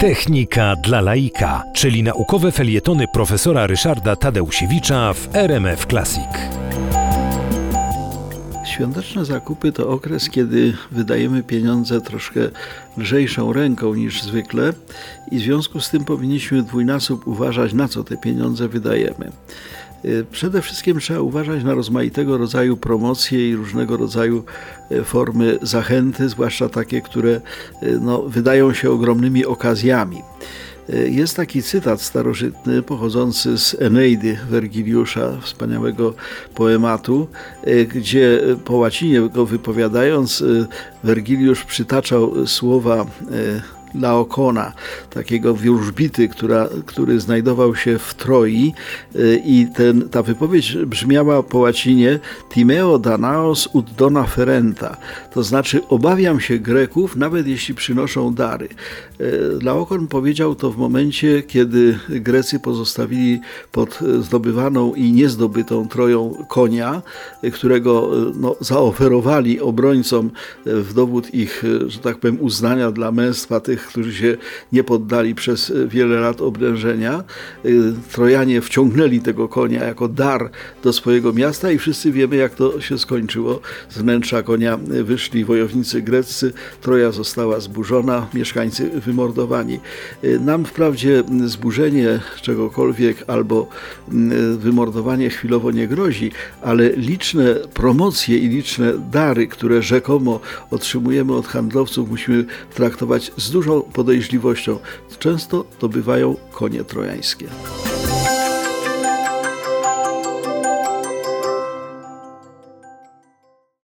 Technika dla laika, czyli naukowe felietony profesora Ryszarda Tadeusiewicza w RMF Classic. Świąteczne zakupy to okres, kiedy wydajemy pieniądze troszkę lżejszą ręką niż zwykle i w związku z tym powinniśmy dwójnasób uważać, na co te pieniądze wydajemy. Y, Przede wszystkim trzeba uważać na rozmaitego rodzaju promocje i różnego rodzaju y, formy zachęty, zwłaszcza takie, które y, no, wydają się ogromnymi okazjami. Jest taki cytat starożytny pochodzący z Eneidy Wergiliusza, wspaniałego poematu, gdzie po łacinie go wypowiadając, Wergiliusz przytaczał słowa Laokona, takiego wróżbity, która, który znajdował się w Troi y, i ten, ta wypowiedź brzmiała po łacinie Timeo Danaos ut dona ferenta, to znaczy obawiam się Greków, nawet jeśli przynoszą dary. Y, Laokon powiedział to w momencie, kiedy Grecy pozostawili pod zdobywaną i niezdobytą Troją konia, y, którego no, zaoferowali obrońcom w dowód ich, że tak powiem, uznania dla męstwa tych tych, którzy się nie poddali przez wiele lat oblężenia. Y, Trojanie wciągnęli tego konia jako dar do swojego miasta i wszyscy wiemy, jak to się skończyło. Z wnętrza konia wyszli wojownicy greccy, Troja została zburzona, mieszkańcy wymordowani. Nam wprawdzie zburzenie czegokolwiek albo y, wymordowanie chwilowo nie grozi, ale liczne promocje i liczne dary, które rzekomo otrzymujemy od handlowców, musimy traktować z dużą podejrzliwością. Często to bywają konie trojańskie.